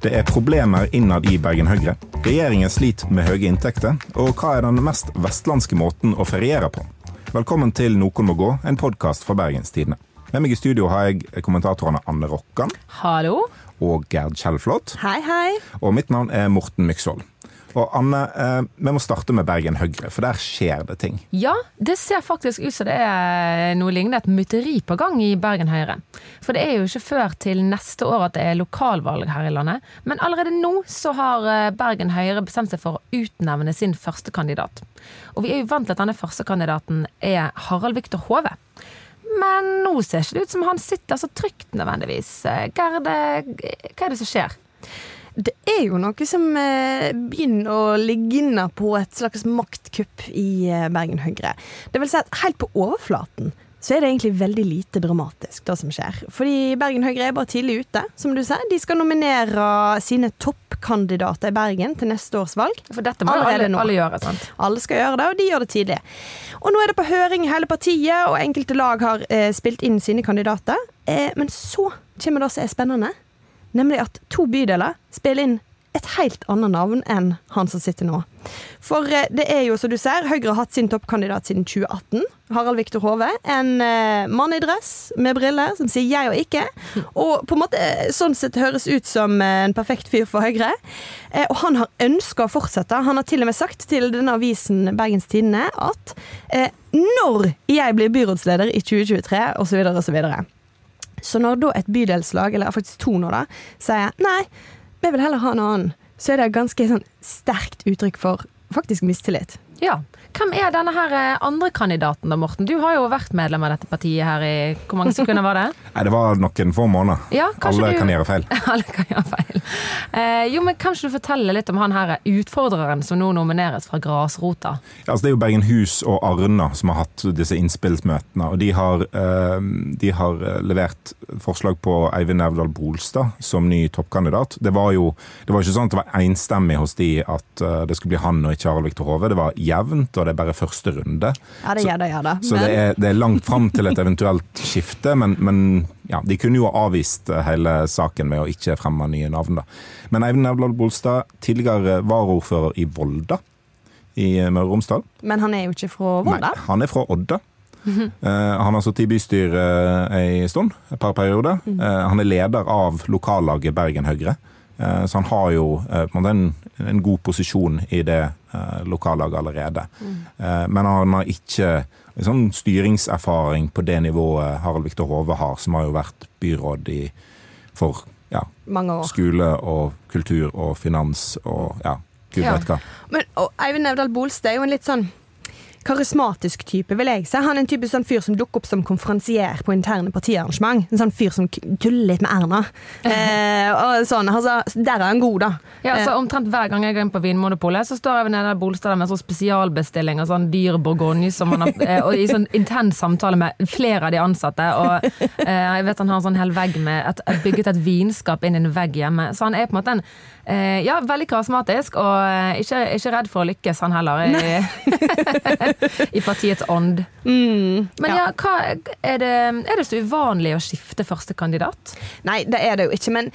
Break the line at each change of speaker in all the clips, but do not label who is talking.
Det er problemer innad i Bergen Høyre. Regjeringen sliter med høye inntekter. Og hva er den mest vestlandske måten å feriere på? Velkommen til Noen må gå, en podkast fra Bergenstidene. Med meg i studio har jeg kommentatorene Anne Rokkan
Hallo.
og Gerd Kjellflot.
Hei, hei.
Og mitt navn er Morten Myksvold. Og Anne, eh, vi må starte med Bergen Høyre, for der skjer det ting.
Ja, det ser faktisk ut som det er noe lignende et mytteri på gang i Bergen Høyre. For det er jo ikke før til neste år at det er lokalvalg her i landet. Men allerede nå så har eh, Bergen Høyre bestemt seg for å utnevne sin førstekandidat. Og vi er jo vant til at denne førstekandidaten er Harald Viktor Hove. Men nå ser ikke det ut som han sitter så trygt nødvendigvis. Gerde, eh, hva er det som skjer?
Det er jo noe som eh, begynner å ligne på et slags maktkupp i eh, Bergen Høyre. Det vil si at helt på overflaten så er det egentlig veldig lite dramatisk, det som skjer. Fordi Bergen Høyre er bare tidlig ute, som du sier. De skal nominere sine toppkandidater i Bergen til neste års valg.
For dette må alle, alle gjøre, sant?
Alle skal gjøre det, og de gjør det tidlig. Og nå er det på høring i hele partiet, og enkelte lag har eh, spilt inn sine kandidater. Eh, men så kommer det som er spennende, nemlig at to bydeler spiller inn et helt annet navn enn han som sitter nå. For eh, det er jo, som du ser, Høyre har hatt sin toppkandidat siden 2018. Harald Viktor Hove. En eh, mann i dress med briller som sier 'jeg og ikke'. Og på en måte sånn sett høres ut som eh, en perfekt fyr for Høyre. Eh, og han har ønska å fortsette. Han har til og med sagt til denne avisen Bergens Tidende at eh, når jeg blir byrådsleder i 2023, osv., osv. Så når da et bydelslag, eller faktisk to nå, da, sier nei, vi vil heller ha en annen, så er det et ganske sånn sterkt uttrykk for faktisk mistillit.
Ja. Hvem er denne her eh, andre kandidaten da, Morten? Du har jo vært medlem av dette partiet her i Hvor mange sekunder var det?
Nei, det var noen få måneder.
Ja,
Alle
du-
kan gjøre feil.
Alle kan gjøre feil. Eh, jo, men Kan ikke du fortelle litt om han her utfordreren som nå nomineres fra grasrota?
Ja, altså det er jo Bergenhus og Arna som har hatt disse innspillsmøtene. og De har, eh, de har eh, levert forslag på Eivind Nevdal Bolstad som ny toppkandidat. Det var jo det var ikke sånn at det var enstemmig hos de at eh, det skulle bli han og ikke Harald Viktor Hove. Det var jevnt, og det er bare første runde.
Ja, det gjør det, gjør det.
Så det er, det er langt fram til et eventuelt skifte, men, men ja, de kunne jo ha avvist eh, hele saken med å ikke fremme nye navn. da. Men Eivind Nevdal Bolstad, tidligere varaordfører i Volda i eh, Møre og Romsdal.
Men han er jo ikke fra Volda.
Nei, han er fra Odda. Eh, han har sittet i bystyret en stund, et par perioder. Eh, han er leder av lokallaget Bergen Høyre. Så han har jo en god posisjon i det eh, lokallaget allerede. Mm. men han har ikke sånn styringserfaring på det nivået Harald Viktor Hove har, som har jo vært byråd i, for ja, skole og kultur og finans og ja, gud
Ja.
vet hva.
Men og Eivind Nevdal Bolstad er jo en litt sånn karismatisk type, vil jeg si. Han er en typisk sånn fyr som dukker opp som konferansier på interne partiarrangement. En sånn fyr som tuller litt med Erna. Eh, og sånn, altså, Der er han god, da.
Ja,
Eh,
så Omtrent hver gang jeg går inn på Vinmonopolet, så står jeg ved nede i Bolstad med sånn spesialbestilling av sånn dyr bourgogne som han har, eh, og i sånn intens samtale med flere av de ansatte. Og eh, jeg vet han har en sånn hel vegg med et, et bygget et vinskap inn i en vegg hjemme. Så han er på en måte en eh, ja, veldig karismatisk, og eh, ikke, ikke redd for å lykkes, han heller. I, i partiets ånd.
mm,
Men ja, hva, er, det, er det så uvanlig å skifte første kandidat?
Nei, det er det jo ikke, men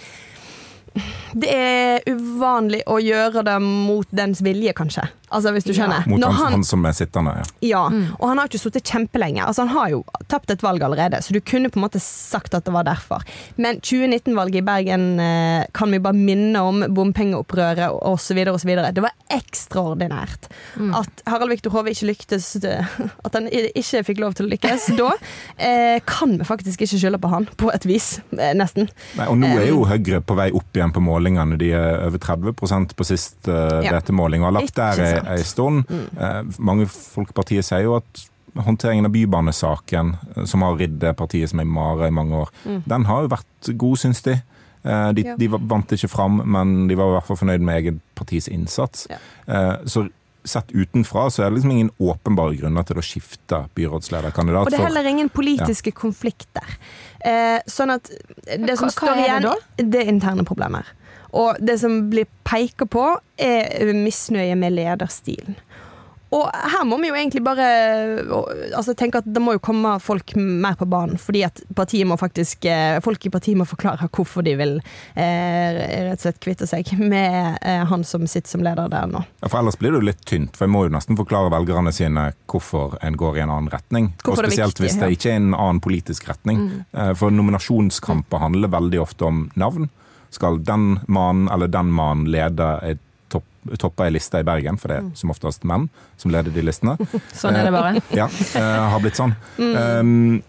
det er uvanlig å gjøre det mot dens vilje, kanskje. Altså, hvis du
Ja.
skjønner.
Mot
Når
han,
han-
som er sittende. ja.
Ja, og han har ikke sittet kjempelenge. Altså, han har jo tapt et valg allerede, så du kunne på en måte sagt at det var derfor. Men 2019-valget i Bergen eh, kan vi bare minne om bompengeopprøret osv. osv. Det var ekstraordinært. At Harald Viktor Hove ikke lyktes eh, At han ikke fikk lov til å lykkes da, eh, kan vi faktisk ikke skylde på han, på et vis. Eh, nesten.
Nei, og nå er jo Høyre på vei opp igjen på målingene. De er over 30 på sist uh,
Ja.
Og har lagt
Ikke
der ei- stund. Eh, mange folk i partiet sier jo at håndteringen av Bybanesaken, eh, som har ridd partiet som ei mare i mange år, den har jo vært god, syns de. Eh, de,
Ja.
de vant ikke fram, men de var i hvert fall fornøyd med eget partis innsats.
Ja.
Eh, så sett utenfra så er det liksom ingen åpenbare grunner til å skifte byrådslederkandidat.
Og det er heller ingen politiske konflikter. Eh, sånn at det som
Hva- hva
står igjen,
det
det er interne problemer. Og det som blir peka på, er misnøye med lederstilen. Og her må vi jo egentlig bare altså, tenke at det må jo komme folk mer på banen, fordi at partiet må faktisk eh, folk i partiet må forklare hvorfor de vil eh, rett og slett kvitte seg med eh, han som sitter som leder der nå.
Ja, for Ellers blir det jo litt tynt, for jeg må jo nesten forklare velgerne sine hvorfor en går i en annen retning.
Hvorfor
og Spesielt
det viktig,
hvis det ikke er en annen politisk retning. Mm. For nominasjonskamper handler veldig ofte om navn. Skal den mannen eller den mannen lede et topp, topper ei liste i Bergen, for det er som oftest menn som leder de listene.
Sånn er det bare.
Ja, eh, har blitt sånn. Um,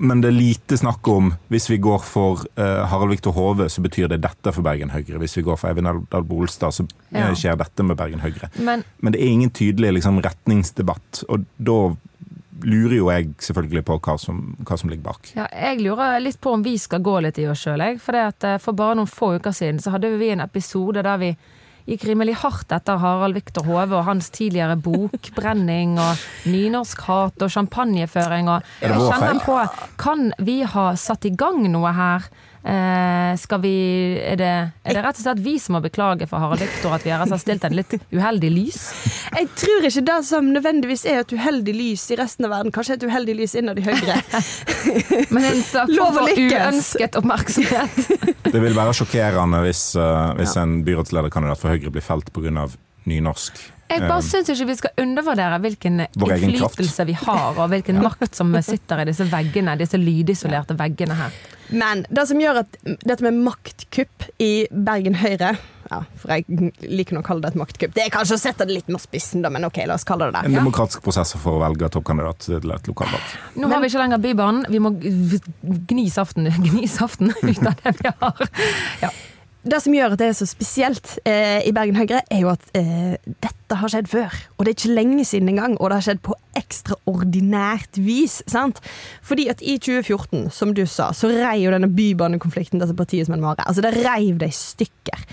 men det er lite snakk om hvis vi går for uh, Harald Viktor Hove, så betyr det dette for Bergen Høyre. Hvis vi går for Eivind Aldal Bolstad, så eh,
Ja.
skjer dette med Bergen Høyre.
Men
Men det er ingen tydelig liksom, retningsdebatt, og da lurer jo jeg selvfølgelig på hva som, hva som ligger bak.
ja, jeg lurer litt på om vi skal gå litt i oss sjøl. For, det at, eh, for bare noen få uker siden så hadde vi en episode der vi gikk rimelig hardt etter Harald Viktor Hove og hans tidligere bokbrenning og nynorskhat og champagneføring. Og jeg kjenner på Kan vi ha satt i gang noe her? Eh, skal vi er det, er det rett og slett vi som må beklage for Harald Viktor at vi har stilt en litt uheldig lys?
Jeg tror ikke det som nødvendigvis er et uheldig lys i resten av verden, kanskje et uheldig lys innad i Høyre.
Men en slags
Lov
for uønsket oppmerksomhet.
Det vil være sjokkerende hvis, uh, hvis en byrådslederkandidat for Høyre blir felt pga. nynorsk.
Jeg bare
Eh,
syns ikke vi skal undervurdere hvilken innflytelse vi har, og hvilken makt som sitter i disse veggene, disse lydisolerte veggene her.
Men det som gjør at dette med maktkupp i Bergen Høyre ja, for jeg liker å kalle det et maktkupp. Det er kanskje å sette det litt mer spissen, da, men OK, la oss kalle det det.
En
demokratisk
demokratisk prosess for å velge toppkandidat til et lokalvalg.
Nå har vi ikke lenger Bybanen, vi må gni saften, gni saften ut av det vi har. Ja.
Det som gjør at det er så spesielt eh, i Bergen Høyre, er jo at eh, dette har skjedd før. Og det er ikke lenge siden engang, og det har skjedd på ekstraordinært vis. sant? Fordi at i 2014, som du sa, så rei jo denne bybanekonflikten dette partiet som en mare. Altså, det reiv det i stykker.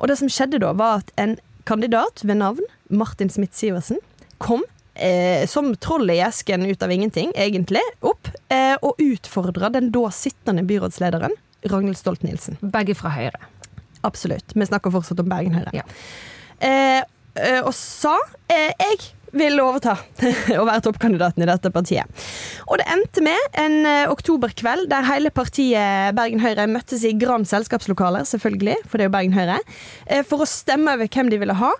Og det som skjedde da, var at en kandidat ved navn Martin Smith-Sivertsen kom eh, som trollet i esken ut av ingenting, egentlig, opp eh, og utfordra den da sittende byrådslederen Ragnhild Stolt-Nielsen.
Begge fra Høyre.
Absolutt. Vi snakker fortsatt om Bergen Høyre.
Ja.
Eh, eh, og sa eh, jeg vil overta å være toppkandidaten i dette partiet. Og det endte med en eh, oktoberkveld der hele partiet Bergen Høyre møttes i Gran selskapslokaler, selvfølgelig, for det er jo Bergen Høyre, eh, for å stemme over hvem de ville ha.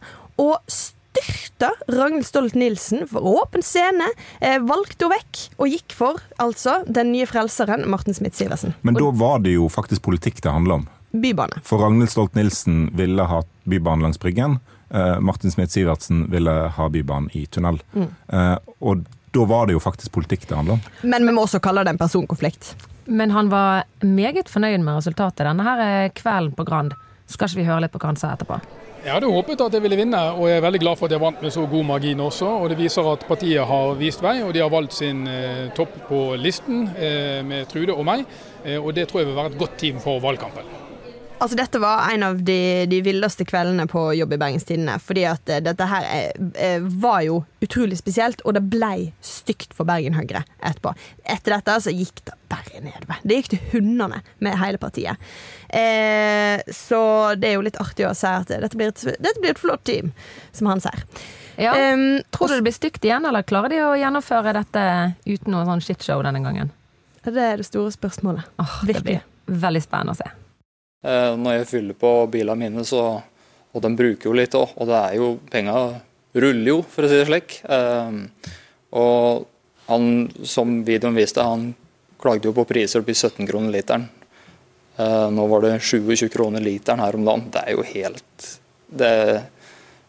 Og styrta Ragnhild Stolt-Nielsen for åpen scene, eh, valgte henne vekk og gikk for altså den nye frelseren Morten Smith-Sivertsen.
Men da var det jo faktisk politikk det handla om.
Bybane.
For Ragnhild Stolt-Nielsen ville ha bybane langs Bryggen. Eh, Martin Smith-Sivertsen ville ha bybanen i tunnel. Eh, og da var det jo faktisk politikk det handla om.
Men vi må også kalle det en personkonflikt.
Men han var meget fornøyd med resultatet denne her eh, kvelden på Grand. Skal ikke vi høre litt på hva han sa etterpå?
Jeg hadde håpet at jeg ville vinne, og jeg er veldig glad for at jeg vant med så god margin også. og Det viser at partiet har vist vei, og de har valgt sin eh, topp på listen eh, med Trude og meg. Eh, og Det tror jeg vil være et godt team for valgkampen.
Altså, dette var en av de, de villeste kveldene på jobb i Bergens Tidende. Fordi at eh, dette her er, eh, var jo utrolig spesielt, og det blei stygt for Bergen Høyre etterpå. Etter dette så gikk det bare nedover. Det gikk til hundene med hele partiet. Eh, så det er jo litt artig å si at dette blir et, dette blir et flott team, som han sier.
Ja.
Um,
Tror du det blir stygt igjen, eller klarer de å gjennomføre dette uten noe sånn shitshow denne gangen?
det er det store spørsmålet.
Oh, det
Virkelig.
blir veldig spennende å se.
Eh, Når jeg fyller på bilene mine, så Og de bruker jo litt òg, og det er jo Penga ruller jo, for å si det slik. Eh, Og han, som videoen viste, han klagde jo på priser opp i 17 kroner literen. Eh, Nå var det 27 kroner literen her om dagen. Det er jo helt Det,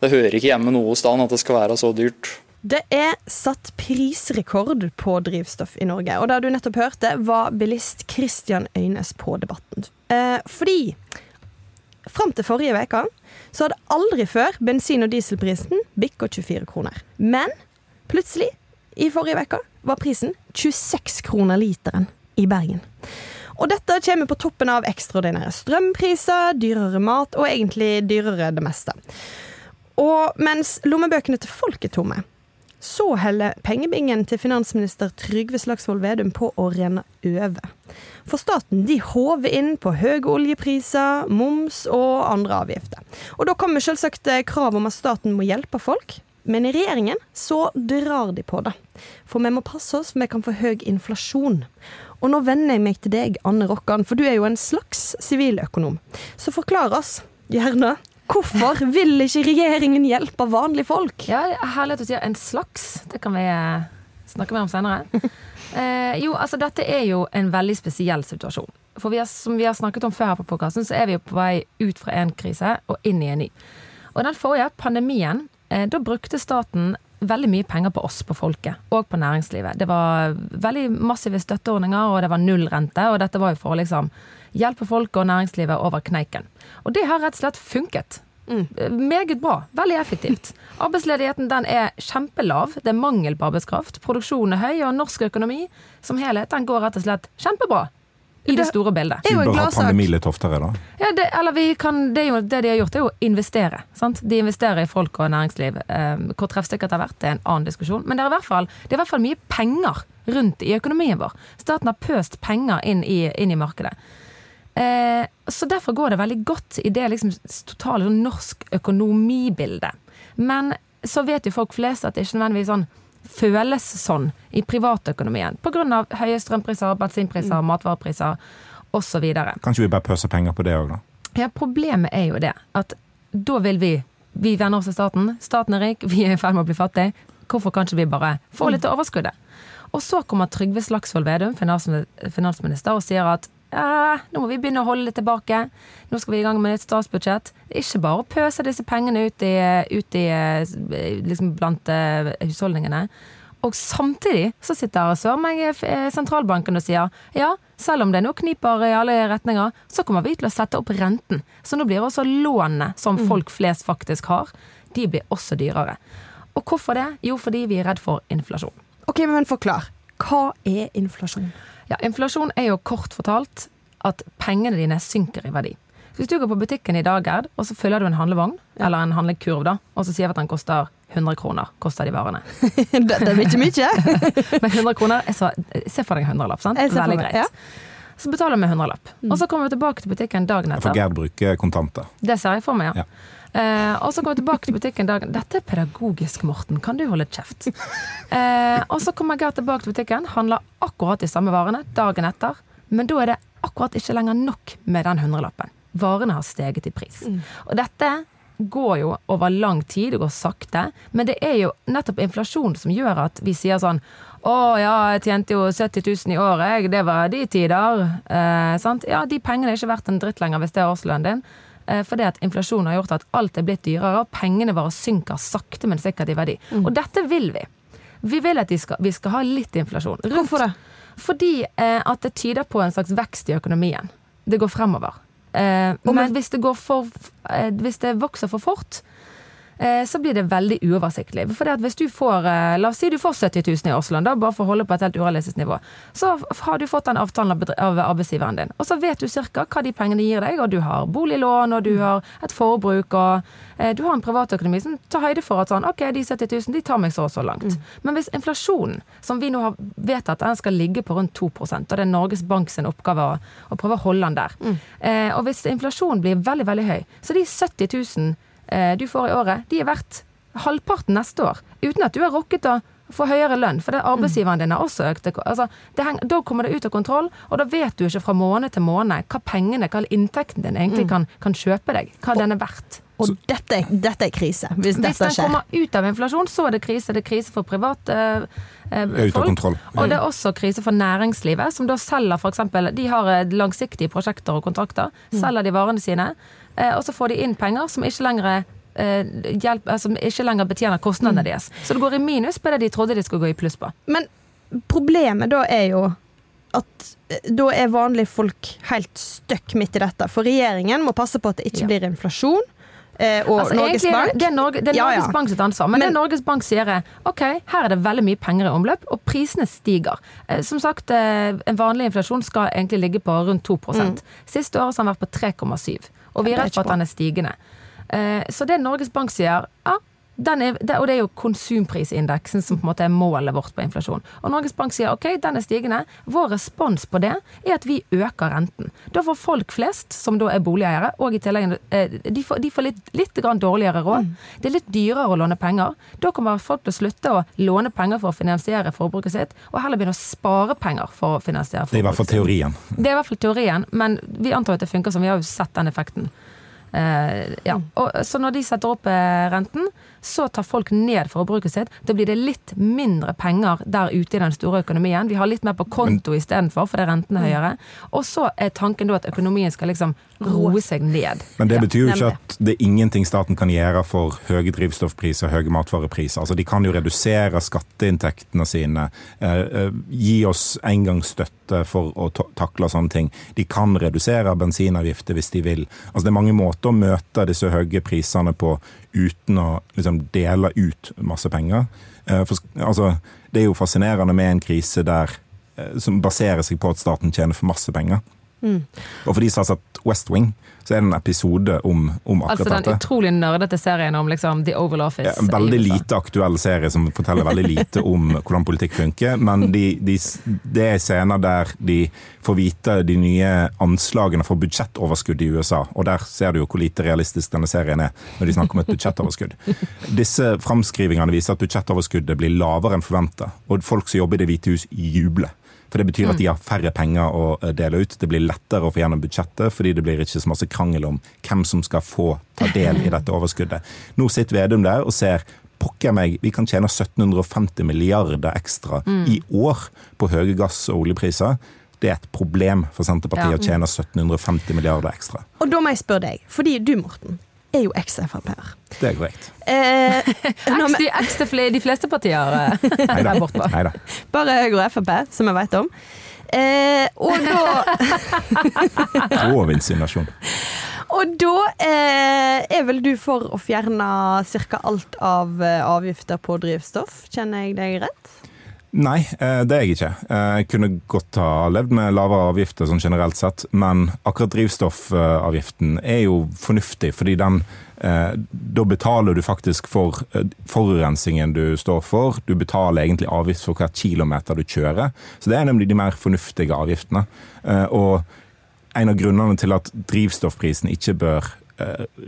det hører ikke hjemme noe sted at det skal være så dyrt.
Det er satt prisrekord på drivstoff i Norge. Og det du nettopp hørte, var bilist Christian Øynes på Debatten. Eh, fordi fram til forrige uke så hadde aldri før bensin- og dieselprisen bikka 24 kroner. Men plutselig, i forrige uke, var prisen 26 kroner literen i Bergen. Og dette kommer på toppen av ekstraordinære strømpriser, dyrere mat og egentlig dyrere det meste. Og mens lommebøkene til folk er tomme, så heller pengebingen til finansminister Trygve Slagsvold Vedum på å renne over. For staten de håver inn på høye oljepriser, moms og andre avgifter. Og da kommer selvsagt eh, krav om at staten må hjelpe folk Men i regjeringen så drar de på det. For vi må passe oss, for vi kan få høy inflasjon. Og nå vender jeg meg til deg, Anne Rokkan, for du er jo en slags siviløkonom. Så forklar oss, gjerne, hvorfor vil ikke regjeringen hjelpe vanlige folk?
Ja, Herlighet å sier en slags. Det kan vi eh, snakke mer om senere. Eh, jo, altså dette er jo en veldig spesiell situasjon. For vi har, som vi har snakket om før her på podkasten, så er vi jo på vei ut fra en krise og inn i en ny. Og den forrige, pandemien, eh, da brukte staten veldig mye penger på oss, på folket, og på næringslivet. Det var veldig massive støtteordninger, og det var nullrente, og dette var jo for å liksom hjelpe folk og næringslivet over kneiken. Og det har rett og slett funket. Meget bra. Veldig effektivt. Arbeidsledigheten den er kjempelav. Det er mangel på arbeidskraft. Produksjonen er høy, og norsk økonomi som helhet den går rett og slett kjempebra. I det store bildet.
Vi bør ha pandemi litt oftere, da.
Ja, det, eller vi kan, det, jo, det de har gjort, er jo å investere. Sant? De investerer i folk og næringsliv. Eh, hvor treffsikkert det har vært, det er en annen diskusjon. Men det er, i hvert fall, det er i hvert fall mye penger rundt i økonomien vår. Staten har pøst penger inn i, inn i markedet. Eh, så derfor går det veldig godt i det liksom, totale sånn, norsk økonomibilde. Men så vet jo folk flest at det er ikke nødvendigvis sånn føles sånn i privatøkonomien. Pga. høye strømpriser, bensinpriser, matvarepriser osv.
Kan ikke vi bare pøse penger på det òg, da?
Ja, problemet er jo det at da vil vi Vi venner oss til staten. Staten er rik, vi er i ferd med å bli fattig. Hvorfor kan ikke vi bare få litt av overskuddet? Og så kommer Trygve Slagsvold Vedum, finansminister, og sier at ja, nå må vi begynne å holde det tilbake. Nå skal vi i gang med et statsbudsjett. Det er ikke bare å pøse disse pengene ut i, ut i liksom blant eh, husholdningene. Og samtidig så sitter søren meg eh, sentralbanken og sier ja, selv om det nå kniper i alle retninger, så kommer vi til å sette opp renten. Så nå blir også lånene som folk flest faktisk har, de blir også dyrere. Og hvorfor det? Jo, fordi vi er redd for inflasjon.
Ok, men forklar. Hva er inflasjon?
Ja, Inflasjon er jo kort fortalt at pengene dine synker i verdi. Hvis du går på butikken i dag, Gerd, og så fyller du en handlevogn, eller en handlekurv, da, og så sier vi at den koster 100 kroner, koster de varene.
Det er ikke mye.
Men 100 kroner jeg så Se for deg en hundrelapp, sant? Veldig greit.
ja.
Så betaler vi hundrelapp. Mm. Og så kommer vi tilbake til butikken dagen
For. Gerd bruker kontanter.
Det ser jeg for meg, ja. Eh, og så kommer jeg tilbake til butikken dagen Dette er pedagogisk, Morten. Kan du holde kjeft? Eh, og så kommer jeg tilbake til butikken, handler akkurat de samme varene dagen etter. Men da er det akkurat ikke lenger nok med den hundrelappen. Varene har steget i pris. Og dette går jo over lang tid, det går sakte. Men det er jo nettopp inflasjon som gjør at vi sier sånn å ja, jeg tjente jo 70 000 i året, jeg. Det var de tider. Eh, sant? Ja, de pengene er ikke verdt en dritt lenger hvis det er årslønnen din. Eh, fordi at inflasjonen har gjort at alt er blitt dyrere, og pengene våre synker sakte, men sikkert i verdi. Og dette vil vi. Vi vil at de skal, vi skal ha litt inflasjon. Rundt-
Hvorfor det?
Fordi eh, at det tyder på en slags vekst i økonomien. Det går fremover. Eh, men hvis det, går for, eh, hvis det vokser for fort, så blir det veldig uoversiktlig. For at hvis du får, eh, La oss si du får 70 000 i årslønn, da, bare for å holde på et helt urealistisk nivå. Så har du fått den avtalen av, arbeidsgiveren din. Og så vet du cirka hva de pengene gir deg, og du har boliglån, og du har et forbruk, og eh, du har en privatøkonomi som tar høyde for at sånn, ok, de 70 000 de tar meg så og så langt. Men hvis inflasjonen, som vi nå har vedtatt, den skal ligge på rundt 2 og det er Norges Bank sin oppgave å, å prøve å holde den der. Eh, og hvis inflasjonen blir veldig, veldig høy, så de 70 000 eh, du får i året, de er verdt halvparten neste år. Uten at du har rukket å få høyere lønn, for det arbeidsgiveren din har også økt. Altså, det heng, da kommer det ut av kontroll, og da vet du ikke fra måned til måned hva pengene, hva inntekten din egentlig kan, kan kjøpe deg. Hva den er verdt.
Og dette, dette er krise, hvis
Hvis
dette
den kommer ut av inflasjon, så er det krise. Det er krise for private eh, folk.
kontroll.
Og det er også krise for næringslivet, som da selger f.eks. De har eh, langsiktige prosjekter og kontrakter. Selger de varene sine, eh, og så får de inn penger som ikke lenger eh, hjelp, altså, ikke lenger betjener kostnadene deres. Så det går i minus på det de trodde de skulle gå i pluss på.
Men problemet da er jo at eh, da er vanlige folk helt støkk midt i dette. For regjeringen må passe på at det ikke
Ja.
blir inflasjon. Eh, og
Altså,
Norges
egentlig
Bank
det, er, Norge, det er
Ja,
Norges
ja.
Bank sitt ansvar. Men,
Men-
det Norges Bank sier er ok, her er det veldig mye penger i omløp, og prisene stiger. Eh, Som sagt, eh, en vanlig inflasjon skal egentlig ligge på rundt 2% Siste året har den vært på 3,7, og vi er redd for at den er stigende. Eh, Så det Norges Bank sier, ja, er, det, og det er jo konsumprisindeksen som på en måte er målet vårt på inflasjon. Og Norges Bank sier ok, den er stigende. Vår respons på det er at vi øker renten. Da får folk flest, som da er boligeiere, og i tillegg eh, de får, de får litt, litt grann dårligere råd. Det er litt dyrere å låne penger. Da kommer folk til å slutte å låne penger for å finansiere forbruket sitt, og heller begynne å spare penger for å finansiere forbruket.
Det er i hvert fall teorien.
Det er i hvert fall teorien, men vi antar at det funker som vi har jo sett den effekten. Uh, ja. og, så når de setter opp eh, renten, så tar folk ned forbruket sitt. Da blir det litt mindre penger der ute i den store økonomien. Vi har litt mer på konto istedenfor, fordi renten er høyere. Og så er tanken da at økonomien skal liksom roe seg ned.
Men det betyr jo ikke at det er ingenting staten kan gjøre for høye drivstoffpriser og høye matvarepriser. Altså, de kan jo redusere skatteinntektene sine, eh, eh, gi oss engangsstøtte for å takle sånne ting. De kan redusere bensinavgifter hvis de vil. Altså, det er mange måter å møte disse høye prisene på uten å liksom, dele ut masse penger. Eh, For, altså, det er jo fascinerende med en krise der, eh, som baserer seg på at staten tjener for masse penger. Og for de som har sett West Wing, så er det en episode om, om akkurat
Altså den
dette.
utrolig nerdete serien om liksom The Oval Office.
Ja, en veldig lite aktuell serie som forteller veldig lite om hvordan politikk funker. Men de, de, det er scener der de får vite de nye anslagene for budsjettoverskudd i USA. Og der ser du jo hvor lite realistisk denne serien er når de snakker om et budsjettoverskudd. Disse framskrivingene viser at budsjettoverskuddet blir lavere enn forventa. Og folk som jobber i Det hvite hus, jubler. For det betyr at de har færre penger å eh, dele ut. Det blir lettere å få gjennom budsjettet, fordi det blir ikke så masse krangel om hvem som skal få ta del i dette overskuddet. Nå sitter Vedum der og ser Pokker meg, vi kan tjene 1750 milliarder ekstra i år på høye gass- og oljepriser. Det er et problem for Senterpartiet
Ja.
å tjene 1750 milliarder ekstra.
Og da må jeg spørre deg, fordi du, Morten, er jo eks-Frp-er.
Det er korrekt.
Eh,
de, til de fleste partier eh,
Neida.
der borte.
Neida.
bare Høyre og Frp, som jeg vet om. Eh, og da
Grov insinuasjon.
Og da eh, er vel du for å fjerne ca. alt av eh, avgifter på drivstoff, kjenner jeg deg rett?
Nei, eh, det er jeg ikke. Eh, Jeg kunne godt ha levd med lavere avgifter sånn generelt sett, men akkurat drivstoffavgiften er jo fornuftig, fordi den eh, Da betaler du faktisk for forurensingen du står for. Du betaler egentlig avgift for hver kilometer du kjører. Så det er nemlig de mer fornuftige avgiftene. Og en av grunnene til at drivstoffprisen ikke bør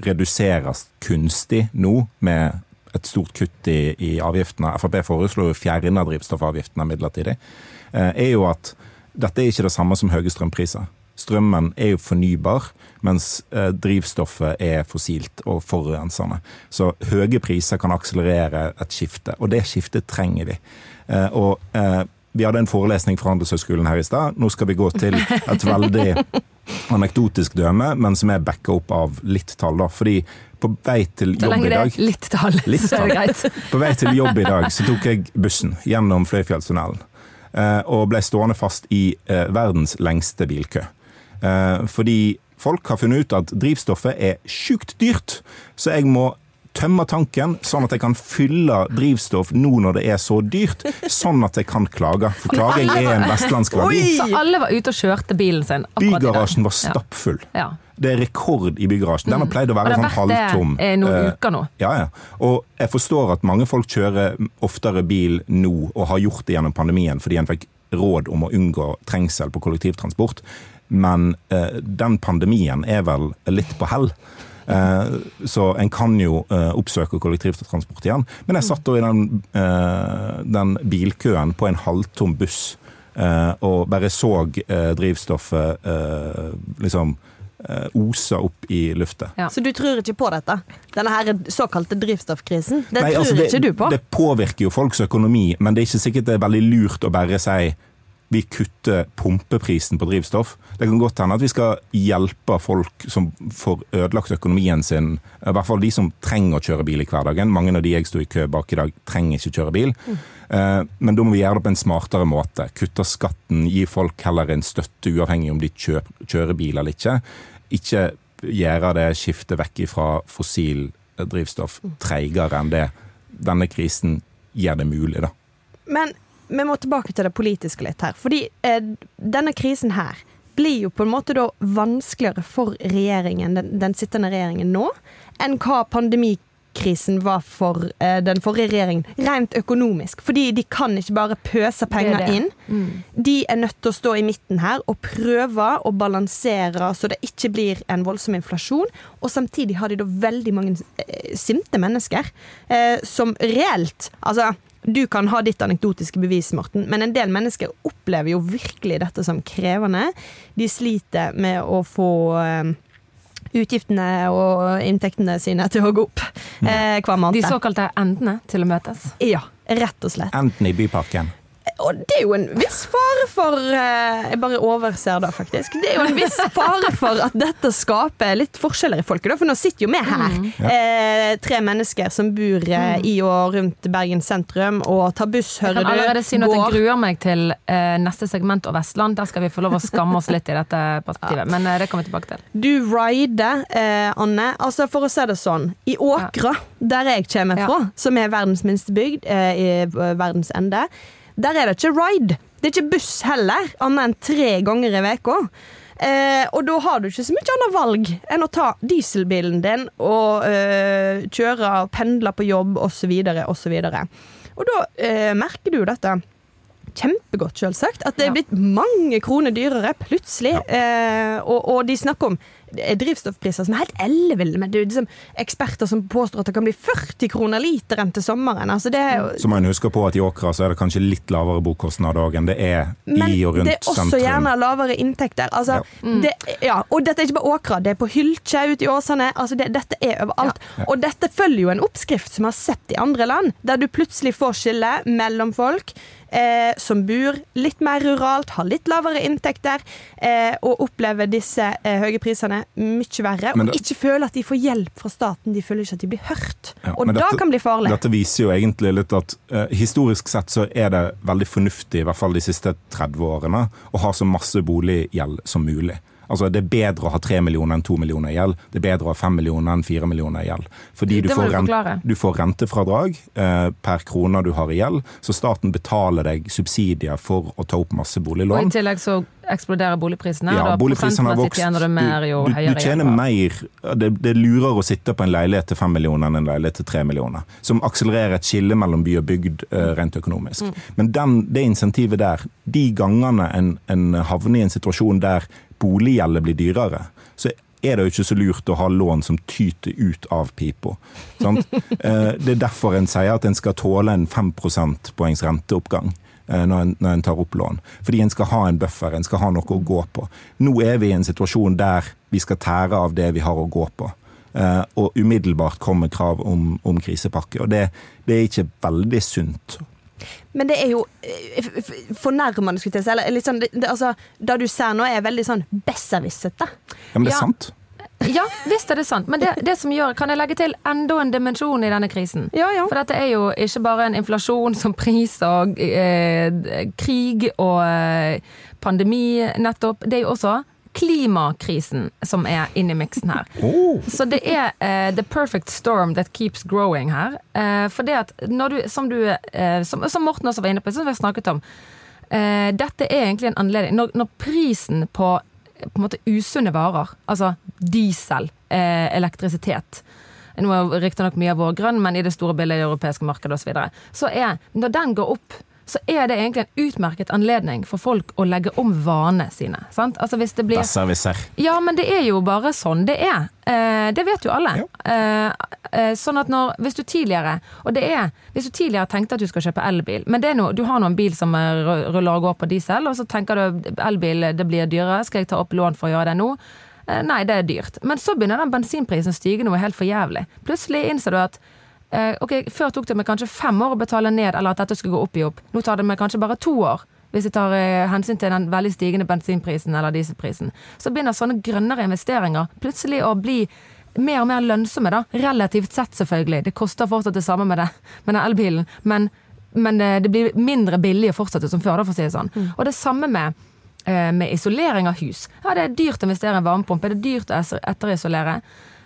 reduseres kunstig nå, med et stort kutt i, i avgiftene Frp foreslo å fjerne drivstoffavgiftene midlertidig, eh, er jo at dette er ikke det samme som høye strømpriser. Strømmen er jo fornybar, mens eh, drivstoffet er fossilt og forurensende. Så høye priser kan akselerere et skifte, og det skiftet trenger vi. Eh, Og vi hadde en forelesning fra Handelshøyskolen her i stad. Nå skal vi gå til et veldig anekdotisk døme, men som er backa opp av litt tall. da. Fordi på vei til
Så lenge det er litt tall, så er det greit.
på vei til jobb i dag så tok jeg bussen gjennom Fløyfjellstunnelen. eh, Og ble stående fast i eh, verdens lengste bilkø. Eh, Fordi folk har funnet ut at drivstoffet er sjukt dyrt, så jeg må tømme tanken, sånn at jeg kan fylle drivstoff nå når det er så dyrt, sånn at jeg kan klage. For klaging er en vestlandsk verdi.
Så alle var ute og kjørte bilen sin i dag.
Bygarasjen var stappfull.
Ja.
Det er rekord i bygarasjen. Den har pleid å være
det
sånn
har vært
halvtom.
det er noen
Eh,
uker nå.
Ja, ja. Og jeg forstår at mange folk kjører oftere bil nå, og har gjort det gjennom pandemien fordi en fikk råd om å unngå trengsel på kollektivtransport. Men eh, den pandemien er vel litt på hell. Eh, så en kan jo eh, oppsøke kollektivtransport igjen. Men jeg satt da i den, eh, den bilkøen på en halvtom buss eh, og bare så drivstoffet liksom eh, ose opp i lufta.
Ja.
Så du tror ikke på dette? Denne her såkalte drivstoffkrisen? Det
Nei,
tror
altså, det,
ikke du på?
Det påvirker jo folks økonomi, men det er ikke sikkert det er veldig lurt å bare si vi kutter pumpeprisen på drivstoff. Det kan godt hende at vi skal hjelpe folk som får ødelagt økonomien sin, i hvert fall de som trenger å kjøre bil i hverdagen. Mange av de jeg sto i kø bak i dag, trenger ikke kjøre bil. Mm. Men da må vi gjøre det på en smartere måte. Kutte skatten, gi folk heller en støtte uavhengig om de kjører bil eller ikke. Ikke gjøre det skiftet vekk fra fossil drivstoff treigere enn det denne krisen gjør det mulig, da.
Men vi må tilbake til det politiske litt her. Fordi eh, denne krisen her blir jo på en måte da vanskeligere for regjeringen, den, den sittende regjeringen nå, enn hva bankkrisen var for eh, den forrige regjeringen, rent økonomisk. Fordi de kan ikke bare pøse penger
Det det.
inn. De er nødt til å stå i midten her og prøve å balansere så det ikke blir en voldsom inflasjon. Og samtidig har de da veldig mange eh, sinte mennesker eh, som reelt Altså, du kan ha ditt anekdotiske bevis, Morten, men en del mennesker opplever jo virkelig dette som krevende. De sliter med å få eh, utgiftene og inntektene sine til å gå opp eh, hver måned.
De såkalte endene til å møtes.
Ja, rett og slett.
Enten i Byparken.
Og det er jo en viss fare for eh, Jeg bare overser det, faktisk. Det er jo en viss fare for at dette skaper litt forskjeller i folket. For nå sitter jo vi her, eh, tre mennesker som bor eh, i og rundt Bergen sentrum, og tar buss,
Jeg kan allerede si at jeg gruer meg til eh, neste segment av Vestland. Der skal vi få lov å skamme oss litt i dette perspektivet. Men eh, det kommer vi tilbake til.
Du rider, eh, Anne. Altså For å si det sånn. I Åkra, der jeg kommer
Ja.
fra, som er verdens minste bygd i verdens ende, der er det ikke ride. Det er ikke buss heller, annet enn tre ganger i uka. Eh, og da har du ikke så mye annet valg enn å ta dieselbilen din og eh, kjøre og pendle på jobb osv. osv. Og og da eh, merker du dette kjempegodt, selvsagt. At det er blitt mange kroner dyrere plutselig. Eh, og, og de snakker om drivstoffpriser som er helt elleville. Men det er liksom eksperter som påstår at det kan bli 40 kroner literen til sommeren. Altså det er jo
Så må en huske på at i Åkra så er det kanskje litt lavere bokostnad òg enn det er
men
i og rundt
det er også
sentrum.
gjerne lavere inntekter. Altså, det, ja, og dette er ikke bare Åkra, det er på Hylkje ute i Åsane. Altså, det, dette er overalt. Og dette følger jo en oppskrift som vi har sett i andre land, der du plutselig får skille mellom folk. Eh, som bor litt mer ruralt, har litt lavere inntekter eh, og opplever disse eh, høye prisene mye verre.
Det,
Og ikke føler at de får hjelp fra staten. De føler ikke at de blir hørt.
Ja,
og da
dette-
kan bli farlig.
Dette viser jo egentlig litt at eh, historisk sett så er det veldig fornuftig, i hvert fall de siste 30 årene, å ha så masse boliggjeld som mulig. Altså Det er bedre å ha 3 millioner enn 2 millioner i gjeld. Det er bedre å ha 5 millioner enn 4 millioner i gjeld. Fordi du får,
du forklare.
du får rentefradrag eh, per kroner du har i gjeld, så staten betaler deg subsidier for å ta opp masse boliglån.
Og i tillegg så eksploderer boligprisene.
Ja,
da
boligprisene har vokst.
tjener du mer jo
du, du, du tjener mer det, det er lurere å sitte på en leilighet til fem millioner enn en leilighet til tre millioner. Som akselererer et skille mellom by og bygd eh, rent økonomisk.
Mm.
Men den, det insentivet der, de gangene en, en havner i en situasjon der boliggjeldet blir dyrere, så er det jo ikke så lurt å ha lån som tyter ut av pipa. Sant? Eh, Det er derfor en sier at en skal tåle en 5 poengs renteoppgang eh, når en, når en tar opp lån. Fordi en skal ha en buffer, en skal ha noe å gå på. Nå er vi i en situasjon der vi skal tære av det vi har å gå på. Eh, Og umiddelbart kommer krav om, om krisepakke. Og det, det er ikke veldig sunt.
Men det er jo eh, fornærmende, skulle jeg si. Eller sånn, det, det, altså, det du ser nå, er veldig sånn besserwissete.
Ja, men det er
Ja.
sant.
Ja, visst er det sant. Men det, det som gjør, kan jeg legge til enda en dimensjon i denne krisen.
Ja, ja.
For dette er jo ikke bare en inflasjon som pris og eh, krig og eh, pandemi nettopp. Det er jo også klimakrisen som er inni miksen her.
Oh.
Så det er uh, the perfect storm that keeps growing her. Uh, for det at når du, som du uh, som, som Morten også var inne på, som vi har snakket om Dette er egentlig en anledning Når, når prisen på på en måte usunne varer, altså diesel, elektrisitet Nå er riktignok mye av vår grønn, men i det store bildet i det europeiske markedet osv. Så, videre, så er, når den går opp, så er det egentlig en utmerket anledning for folk å legge om vanene sine. Sant? Altså hvis det blir
Besserwisser.
ja, men det er jo bare sånn det er. Eh, det vet jo alle.
Ja.
Eh, eh, sånn at når, hvis du tidligere Og det er Hvis du tidligere tenkte at du skal kjøpe elbil, men det noe, du har nå en bil som eh, ruller og går på diesel, og så tenker du elbil det blir dyrere, skal jeg ta opp lån for å gjøre det nå? Eh, nei, det er dyrt. Men så begynner den bensinprisen å stige noe helt for jævlig. Plutselig innser du at ok, Før tok det meg kanskje fem år å betale ned, eller at dette skulle gå opp i opp. Nå tar det meg kanskje bare to år. Hvis jeg tar eh, hensyn til den veldig stigende bensinprisen eller dieselprisen. Så begynner sånne grønnere investeringer plutselig å bli mer og mer lønnsomme, da. Relativt sett, selvfølgelig. Det koster fortsatt det samme med, det, med den elbilen, men, men eh, det blir mindre billig å fortsette som før, da, for å si det sånn. Og det samme med eh, med isolering av hus. Ja, det er dyrt å investere i varmepumpe, det er dyrt å etterisolere.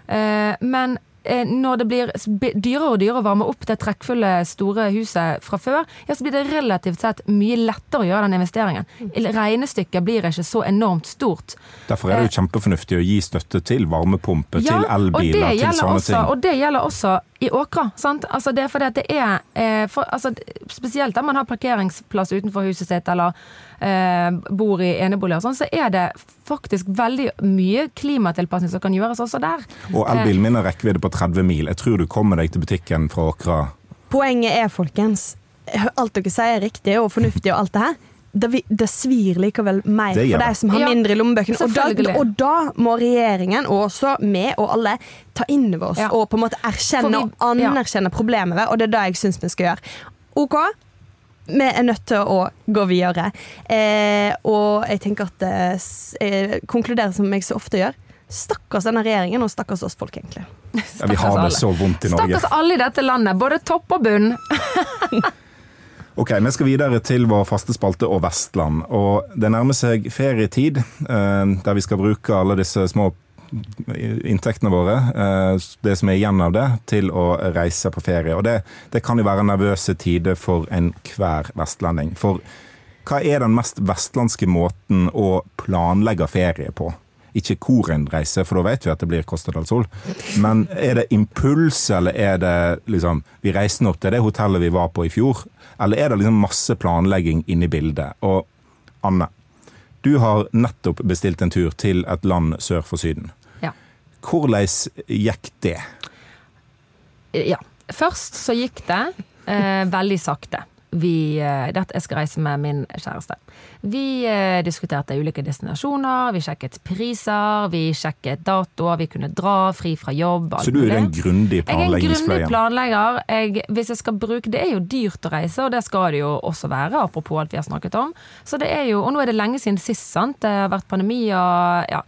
Eh, Men eh, når det blir dyrere og dyrere å varme opp det trekkfulle, store huset fra før, ja, så blir det relativt sett mye lettere å gjøre den investeringen. Regnestykket blir ikke så enormt stort.
Derfor er det jo kjempefornuftig å gi støtte til varmepumpe, til elbiler, til sånne
også,
ting.
Og det gjelder også i åkra. sant? Altså det er fordi at det er eh, for, altså, Spesielt der man har parkeringsplass utenfor huset sitt eller eh, bor i eneboliger, og sånn, så er det faktisk veldig mye klimatilpasning som kan gjøres også der.
Og elbilen min har rekkevidde på 30 mil. Jeg tror du kommer deg til butikken fra Åkra.
Poenget er, folkens, alt dere sier er riktig og fornuftig og alt det her. Det, det svir likevel mer for de som har
Ja,
mindre i lommebøkene. Og da, og da må regjeringen, og også vi og alle, ta inn over oss
Ja.
og på en måte erkjenne og
vi- ja.
anerkjenne problemet. ved, Og det er det jeg syns vi skal gjøre. OK? Vi er nødt til å gå videre. Eh, og jeg tenker at eh, eh, konkluderer som jeg så ofte gjør. Stakkars denne regjeringen, og stakkars oss folk, egentlig.
Ja, vi har det så vondt i Norge.
Stakkars alle i dette landet, både topp og bunn.
Ok, Vi skal videre til vår faste spalte og Vestland. Og Det nærmer seg ferietid, eh, der vi skal bruke alle disse små inntektene våre, eh, det som er igjen av det, til å reise på ferie. Og det, det kan jo være nervøse tider for enhver vestlending. For hva er den mest vestlandske måten å planlegge ferie på? Ikke hvor en reiser, for da vet vi at det blir Costa del Sol. Men er det impuls, eller er det liksom Vi reiser nå til det hotellet vi var på i fjor. Eller er det liksom masse planlegging inne i bildet? Og Anne, du har nettopp bestilt en tur til et land sør for Syden.
Ja.
Hvordan gikk det?
Ja. Først så gikk det eh, veldig sakte. Vi, eh, jeg skal reise med min kjæreste. Vi eh, diskuterte ulike destinasjoner, vi sjekket priser, vi sjekket datoer, vi kunne dra fri fra jobb.
Så du er en grundig
Jeg er en grundig planlegger. Jeg, hvis jeg skal bruke, Det er jo dyrt å reise, og det skal det jo også være, apropos alt vi har snakket om. Så det er jo, Og nå er det lenge siden sist, sant. Det har vært pandemi og ja.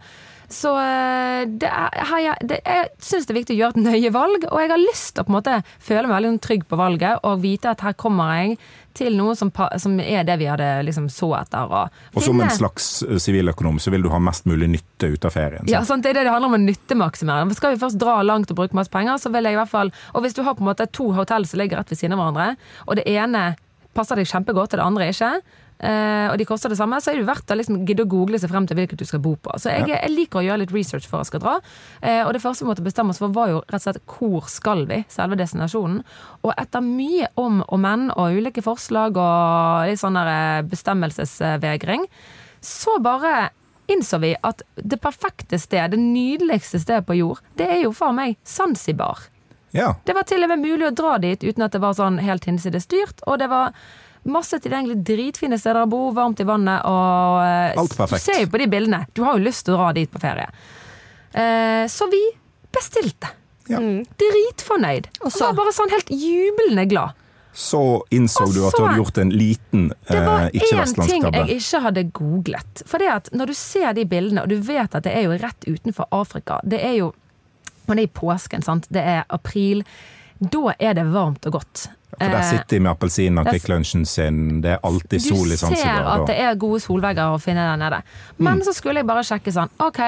Så eh, det er, jeg, det, jeg syns det er viktig å gjøre et nøye valg, og jeg har lyst til å på en måte føle meg veldig sånn trygg på valget og vite at her kommer jeg til noe som, som er det vi hadde liksom så etter. Og,
Og som en slags eh, siviløkonom så vil du ha mest mulig nytte ut av ferien.
ja,
sant?
sant? Det er det det handler om å nyttemaksimere. Skal vi først dra langt og bruke masse penger, så vil jeg i hvert fall Og hvis du har på en måte to hotell som ligger rett ved siden av hverandre, og det ene passer deg kjempegodt, og det andre ikke, eh, og de koster det samme, så er det verdt å liksom gidde å google seg frem til hvilket du skal bo på. Så jeg, jeg liker å gjøre litt research før jeg skal dra. Uh, og det første vi måtte bestemme oss for, var jo rett og slett hvor skal vi, selve destinasjonen. Og etter mye om og men og ulike forslag og litt sånn eh, bestemmelsesvegring, så bare innså vi at det perfekte sted, det nydeligste stedet på jord, det er jo for meg Zanzibar.
Ja.
Det var til og med mulig å dra dit uten at det var sånn helt hinsides dyrt, og det var masse tilgjengelig dritfine steder å bo, varmt i vannet og eh,
Alt perfekt.
Du ser jo på de bildene. Du har jo lyst til å dra dit på ferie. Eh, så vi bestilte.
Ja.
Dritfornøyd.
Og så?
var bare sånn helt jublende glad.
Så innså
Og
du at du hadde gjort en liten
Det var
eh,
én ting jeg ikke hadde googlet. For det at når du ser de bildene, og du vet at det er jo rett utenfor Afrika Det er jo Og det er i påsken, sant. Det er april. Da er det varmt og godt.
For der
Eh,
sitter de med appelsinen og Kvikk Lunsjen sin. Det er alltid sol i
Du ser at det er gode solvegger å finne der nede. Men så skulle jeg bare sjekke sånn OK,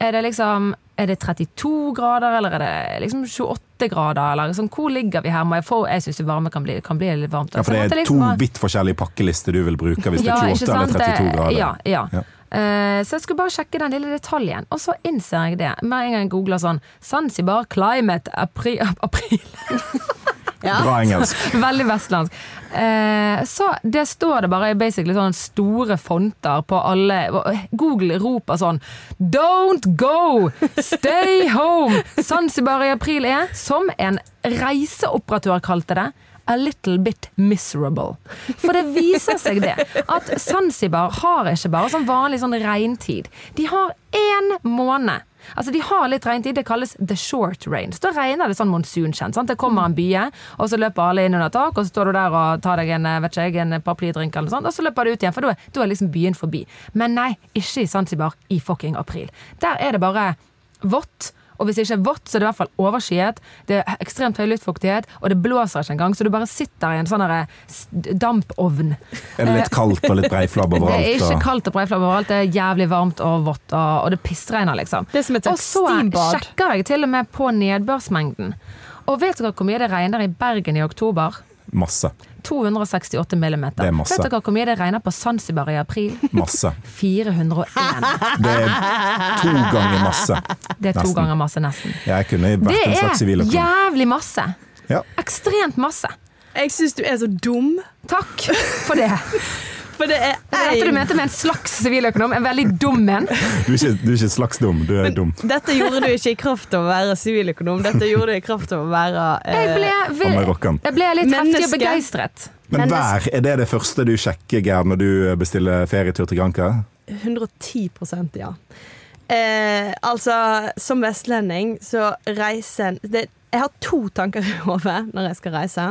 er det liksom er det 32 grader, eller er det liksom 28 grader? Eller liksom, hvor ligger vi her? Må jeg få Jeg syns varme kan bli, kan bli litt varmt.
Ja, for det er
liksom
to
bare-
vidt forskjellige pakkelister du vil bruke hvis det er 28 eller 32 grader.
Ja, ja.
Ja.
Eh, så jeg skulle bare sjekke den lille detaljen, og så innser jeg det. Med en gang jeg googler sånn Zanzibar climate april, april.
Ja.
Bra engelsk.
Veldig vestlandsk. Eh, så det står det bare i basically sånn store fonter på alle Google roper sånn Don't go! Stay home! Zanzibar i april er, som en reiseoperatør kalte det, A little bit miserable. For det viser seg det at Zanzibar har ikke bare sånn vanlig sånn regntid. De har én måned. Altså De har litt regntid, det kalles the short rains. Da regner det sånn monsunkjent. Det kommer en bye, og så løper alle inn under tak, og så står du der og tar deg en vet ikke en paraplydrink, eller noe sånt, og så løper du ut igjen, for da er- er liksom byen forbi. Men nei, ikke i Zanzibar i fucking april. Der er det bare vått. Og hvis det ikke er vått, så er det i hvert fall overskyet. Det er ekstremt høy luftfuktighet, og det blåser ikke engang, så du bare sitter i en sånn dampovn.
Er det litt kaldt og litt breiflabb
Det er ikke kaldt og breiflabb overalt, det er jævlig varmt og vått, og, og det pissregner, liksom.
Det er som et
og så
steambad.
sjekker jeg til og med på nedbørsmengden. Og vet dere hvor mye det regner i Bergen i oktober?
Masse.
268 millimeter.
Det er masse.
Vet dere hvor mye det regner på Zanzibar i april?
Masse.
401.
Det er to ganger masse.
Det er to
Nesten.
ganger masse, nesten.
Jeg kunne
Det
vært en slags
er jævlig masse.
Ja.
Ekstremt masse.
Jeg syns du er så dum.
Takk for det.
For det er
dette du mente med en slags siviløkonom. En veldig dum en.
Du er ikke, du er ikke slags dum, du er dum.
Dette gjorde du ikke i kraft av å være siviløkonom, dette gjorde du i kraft av å være
Jeg ble, jeg ble litt heftig og begeistret.
Men
Men
vær, er det det første du sjekker, Gerd, når du bestiller ferietur til Granca?
110% ja. Eh, altså, som vestlending så reiser en det, Jeg har to tanker i hodet når jeg skal reise.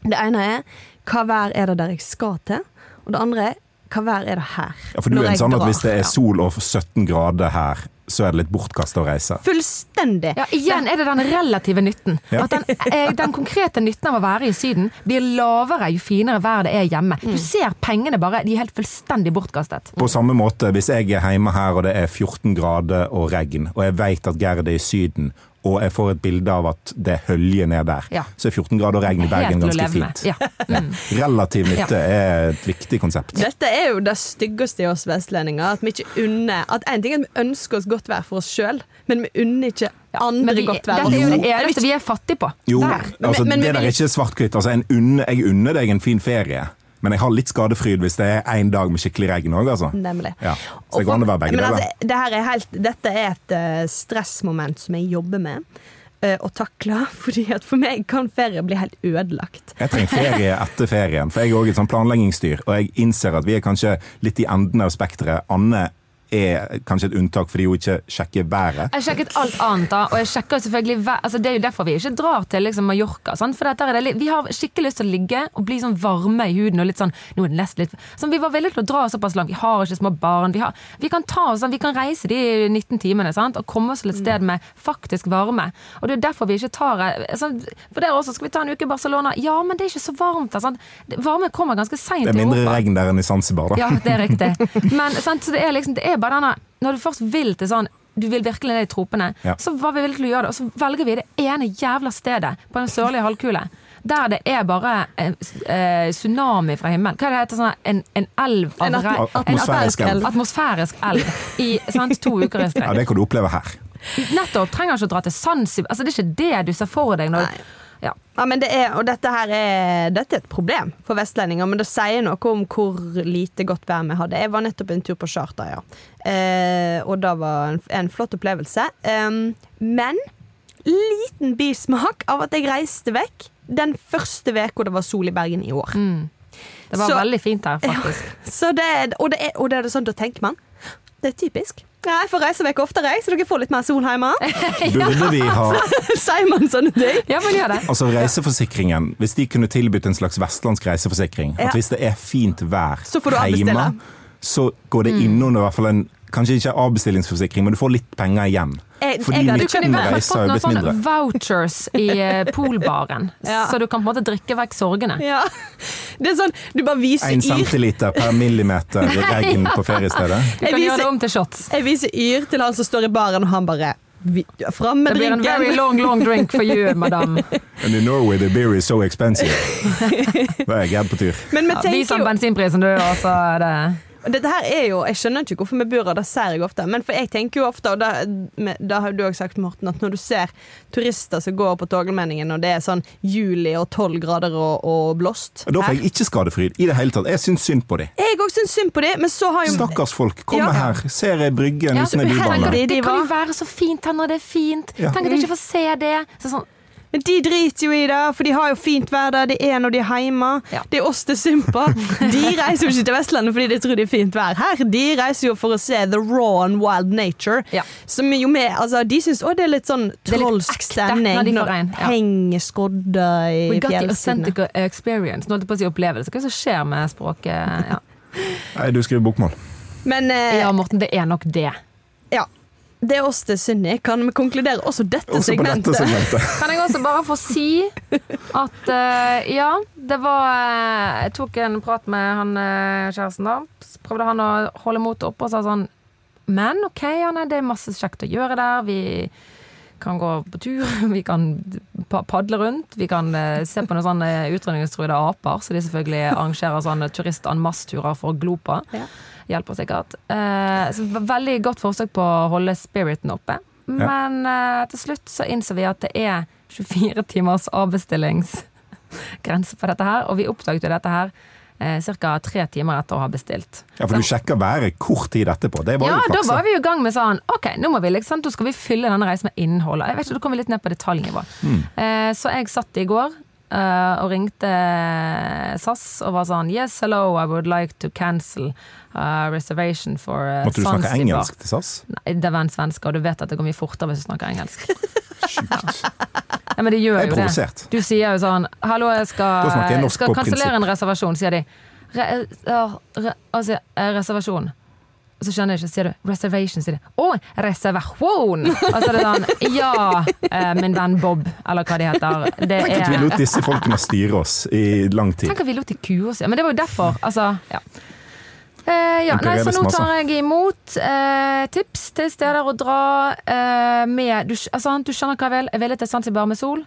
Det ene er hva vær er det der jeg skal til? Og det andre er hva vær er det her?
Ja, for du
når
er en sånn at hvis det er sol og 17 grader her, så er det litt bortkasta å reise.
Fullstendig.
Ja, igjen er det den relative nytten.
Ja.
At den, eh, den konkrete nytten av å være i Syden blir lavere jo finere vær det er hjemme.
Mm.
Du ser pengene bare, de er helt fullstendig bortkastet.
På samme måte, hvis jeg er hjemme her og det er 14 grader og regn, og jeg vet at Gerd er i Syden, og jeg får et bilde av at det er hølje ned der,
Ja.
så er 14 grader og regn i Bergen ganske fint.
Ja.
Relativ nytte er et viktig konsept.
Dette er jo det styggeste i oss vestlendinger. At vi ikke unner At En ting er at vi ønsker oss godt vær for oss sjøl, men vi unner ikke andre
vi,
godt vær.
dette er jo det eneste vi er fattige på.
Jo,
Der.
altså,
Men- men-
det der er ikke svart-hvitt. Altså, jeg unner deg en fin ferie, men jeg har litt skadefryd hvis det er én dag med skikkelig regn òg, altså.
Nemlig.
Ja. Så det går an å være begge deler.
altså, det er helt, dette er et uh, stressmoment som jeg jobber med og å takle. Fordi at for meg kan ferie bli helt ødelagt.
Jeg trenger ferie etter ferien, for jeg er òg et sånn planleggingsstyr. Og jeg innser at vi er kanskje litt i enden av spekteret. Anne er kanskje et unntak fordi hun ikke sjekker været.
Jeg sjekket alt annet, da, og jeg sjekker selvfølgelig vær- altså Det er jo derfor vi ikke drar til liksom, Mallorca. Sant? For det, vi har skikkelig lyst til å ligge og bli sånn varme i huden. og litt sånn, nå er det nesten litt, sånn, Vi var villige til å dra såpass langt. Vi har ikke små barn. Vi, har, vi kan ta oss, sånn, vi kan reise de 19 timene sant? og komme oss til et sted med faktisk varme. Og Det er derfor vi ikke tar sånn, For der også skal vi ta en uke i Barcelona. Ja, men det er ikke så varmt der. Sant? Varme kommer ganske seint
Det er mindre regn der enn i Zanzibar, da.
Ja, det er riktig. Men sant, så det er liksom, det er bare denne Når du først vil til sånn du vil virkelig ned i tropene,
Ja.
så var vi villige til å gjøre det. Og så velger vi det ene jævla stedet på den sørlige halvkule. Der det er bare eh, eh, tsunami fra himmelen. Hva er det heter sånn en, en elv av
En at-
regn?
atmosfærisk elv.
Atmosfærisk elv i sant, to uker i
Ja,
strekk.
Det kan du oppleve her.
Nettopp. Trenger ikke å dra til Zanzibar. Altså, det er ikke det du ser for deg. Når,
Nei.
Ja.
Ja, men det er, og dette her er, dette er et problem for vestlendinger, men det sier noe om hvor lite godt vær vi hadde. Jeg var nettopp en tur på charter, ja. Eh, og det var en, en flott opplevelse. Eh, men liten bismak av at jeg reiste vekk den første uka det var sol i Bergen i år.
Det var
Så-
veldig fint her, faktisk.
Så det, og, det er, og det er sånn, da tenker man Det er typisk. Ja, jeg får reise vekk oftere, så dere får litt mer sol hjemme.
Burde vi ha
Sier man sånne ting?
Ja, men gjør det.
Altså Reiseforsikringen, hvis de kunne tilbudt en slags vestlandsk reiseforsikring
Ja.
At hvis det er fint vær
Så får du
hjemme,
avbestille.
så går det innunder i hvert fall en Kanskje ikke avbestillingsforsikring, men du får litt penger igjen.
Jeg-
Fordi
jeg
Du kunne i hvert fall
reiser
fått noen sånne
mindre.
vouchers i eh, poolbaren,
Ja.
så du kan på en måte drikke vekk sorgene.
Ja. Det er sånn, du bare viser
En
yr.
centiliter per millimeter regn på feriestedet.
Du kan
viser-
gjøre det om til shots.
Jeg viser yr til han som står i baren, og han bare Fram med
Det blir en very
drinken!
long, long drink for you, madame.
And in Norway the beer is so expensive. Da er jeg på tur.
Men vi
Ja, Vis han bensinprisen, du, og så er det
Dette her er jo Jeg skjønner ikke hvorfor vi bor her, det ser jeg ofte. Men for jeg tenker jo ofte, og det, det har du òg sagt, Morten, at når du ser turister som går på Torgallmenningen, og det er sånn juli og tolv grader og, og blåst
Da får jeg ikke skadefryd i det hele tatt. Jeg syns synd på dem.
Jeg òg syns synd på dem, men så har jo
Stakkars folk. Kommer
Ja.
her, ser ei brygge,
Ja,
liten
så
bybane.
tenker
de-
de, Det kan jo være så fint her når det er fint.
Ja.
Tenk at de ikke får se det. Så sånn,
Men de driter jo i det, for de har jo fint vær der. Det er når de er hjemme.
Ja.
Det er oss det sympa. De reiser jo ikke til Vestlandet fordi de tror det er fint vær her. De reiser jo for å se the raw and wild nature.
Ja.
Som jo med, altså, de syns òg det er litt sånn trolsk stemning
når de
når
ja.
henger skodder i
We got the
fjellsidene.
authentic experience. Nå holdt jeg på å si opplevelse. Hva er det som skjer med språket? Ja.
Nei, du skriver bokmål.
Men eh,
ja, Morten, det er nok det.
Det er oss det Synni. Kan vi konkludere også dette
Også
segmentet?
dette segmentet.
Kan jeg også bare få si at uh, ja, det var eh, Jeg tok en prat med han eh, kjæresten, da. Så prøvde han å holde motet oppe og sa sånn Men OK, Janne, det er masse kjekt å gjøre der. Vi kan gå på tur, vi kan padle rundt, vi kan uh, se på noen sånne utrydningstruede aper, så de selvfølgelig arrangerer sånne turist en masse-turer for å glo på.
Ja.
Hjelper sikkert. Eh, så veldig godt forsøk på å holde spiriten oppe. Men eh, til slutt så innså vi at det er 24 timers avbestillingsgrense på dette her, og vi oppdaget jo dette her eh, ca. tre timer etter å ha bestilt.
Ja, for du sjekker været kort tid etterpå. Det var
Ja,
jo
da var vi i gang med sånn Ok, nå må vi liksom, da skal vi fylle denne reisen med innhold. Jeg vet ikke, Da kom vi litt ned på detaljnivå.
Mm.
Eh, så jeg satt i går eh, og ringte SAS og var sånn Yes, hello, I would like to cancel uh, reservation for uh,
Måtte du snakke engelsk til SAS?
Nei, det var en svenske, og du vet at det går mye fortere hvis du snakker engelsk. Ja, men det gjør jo det. Du sier jo sånn Hallo, jeg
Da jeg
skal, skal kansellere en reservasjon, sier de. Re, ja, re, altså, eh, reservasjon. Og så skjønner jeg ikke, sier du reservation, sier de. Å, reservasjon! Og så er det sånn Ja, eh, min venn Bob, eller hva de heter. Det
Tenk at vi lot disse folkene styre oss i lang tid.
Tenk at vi lot de kue oss. Ja, men det var jo derfor. Altså, ja. Eh, ja, nei, så nå tar jeg imot eh, tips til steder å dra eh, med du, altså, du skjønner hva jeg vil? Jeg vil til Zanzibar med sol.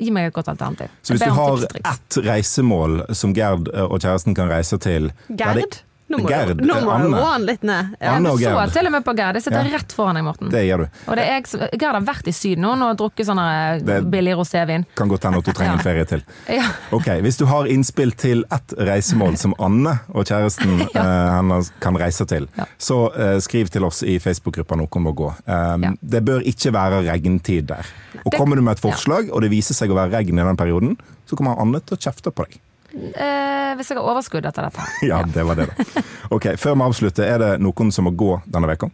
Gi meg et godt alternativ.
Så hvis du har ett reisemål som Gerd eh, og kjæresten kan reise til
Gerd? Nå må
Gerd,
du, nå må
Anne.
roe han litt ned. Ja.
Anne og
Jeg så til og med på Gerd. Jeg sitter
Ja.
rett foran deg, Morten.
Det gjør du.
Og det jeg Gerd har vært i Syden nå og drukket sånn eh, billig rosévin.
Kan godt hende at du trenger en ferie til.
Ja.
Ok, Hvis du har innspill til ett reisemål som Anne og kjæresten ja. hennes kan reise til, så uh, skriv til oss i Facebook-gruppa Noe må gå. Um. Det bør ikke være regntid der. Og Kommer du med et forslag, og det viser seg å være regn i den perioden, så kommer Anne til å kjefte på deg.
Eh, hvis jeg har overskudd etter dette.
Ja, det var det, da. Ok, Før vi avslutter, er det noen som må gå denne veka?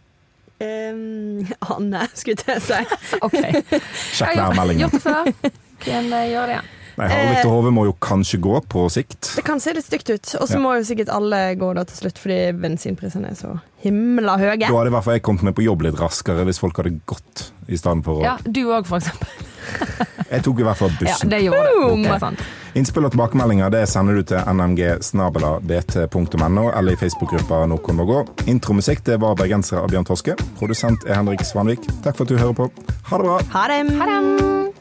Um, Anne, skulle jeg si.
Ok.
Sjekk værmeldingen.
gjort det før. Kan gjøre det igjen.
Nei, Harald til Hove må jo kanskje gå på sikt.
Det kan se litt stygt ut. Og så
Ja.
må jo sikkert alle gå da til slutt, fordi bensinprisene er så himla høye.
Da hadde i hvert fall jeg kommet meg på jobb litt raskere hvis folk hadde gått i stedet for å
Ja, du òg, for eksempel.
Jeg tok i hvert fall
Ja,
bussen.
det gjorde det.
Boom!
Det sant.
Innspill og tilbakemeldinger det sender du til nmg-bt.no eller i Facebook-gruppa Noen må gå. Intromusikk det var bergensere av Bjørn Toske. Produsent er Henrik Svanvik. Takk for at du hører på. Ha det bra!
Ha det!
Ha det!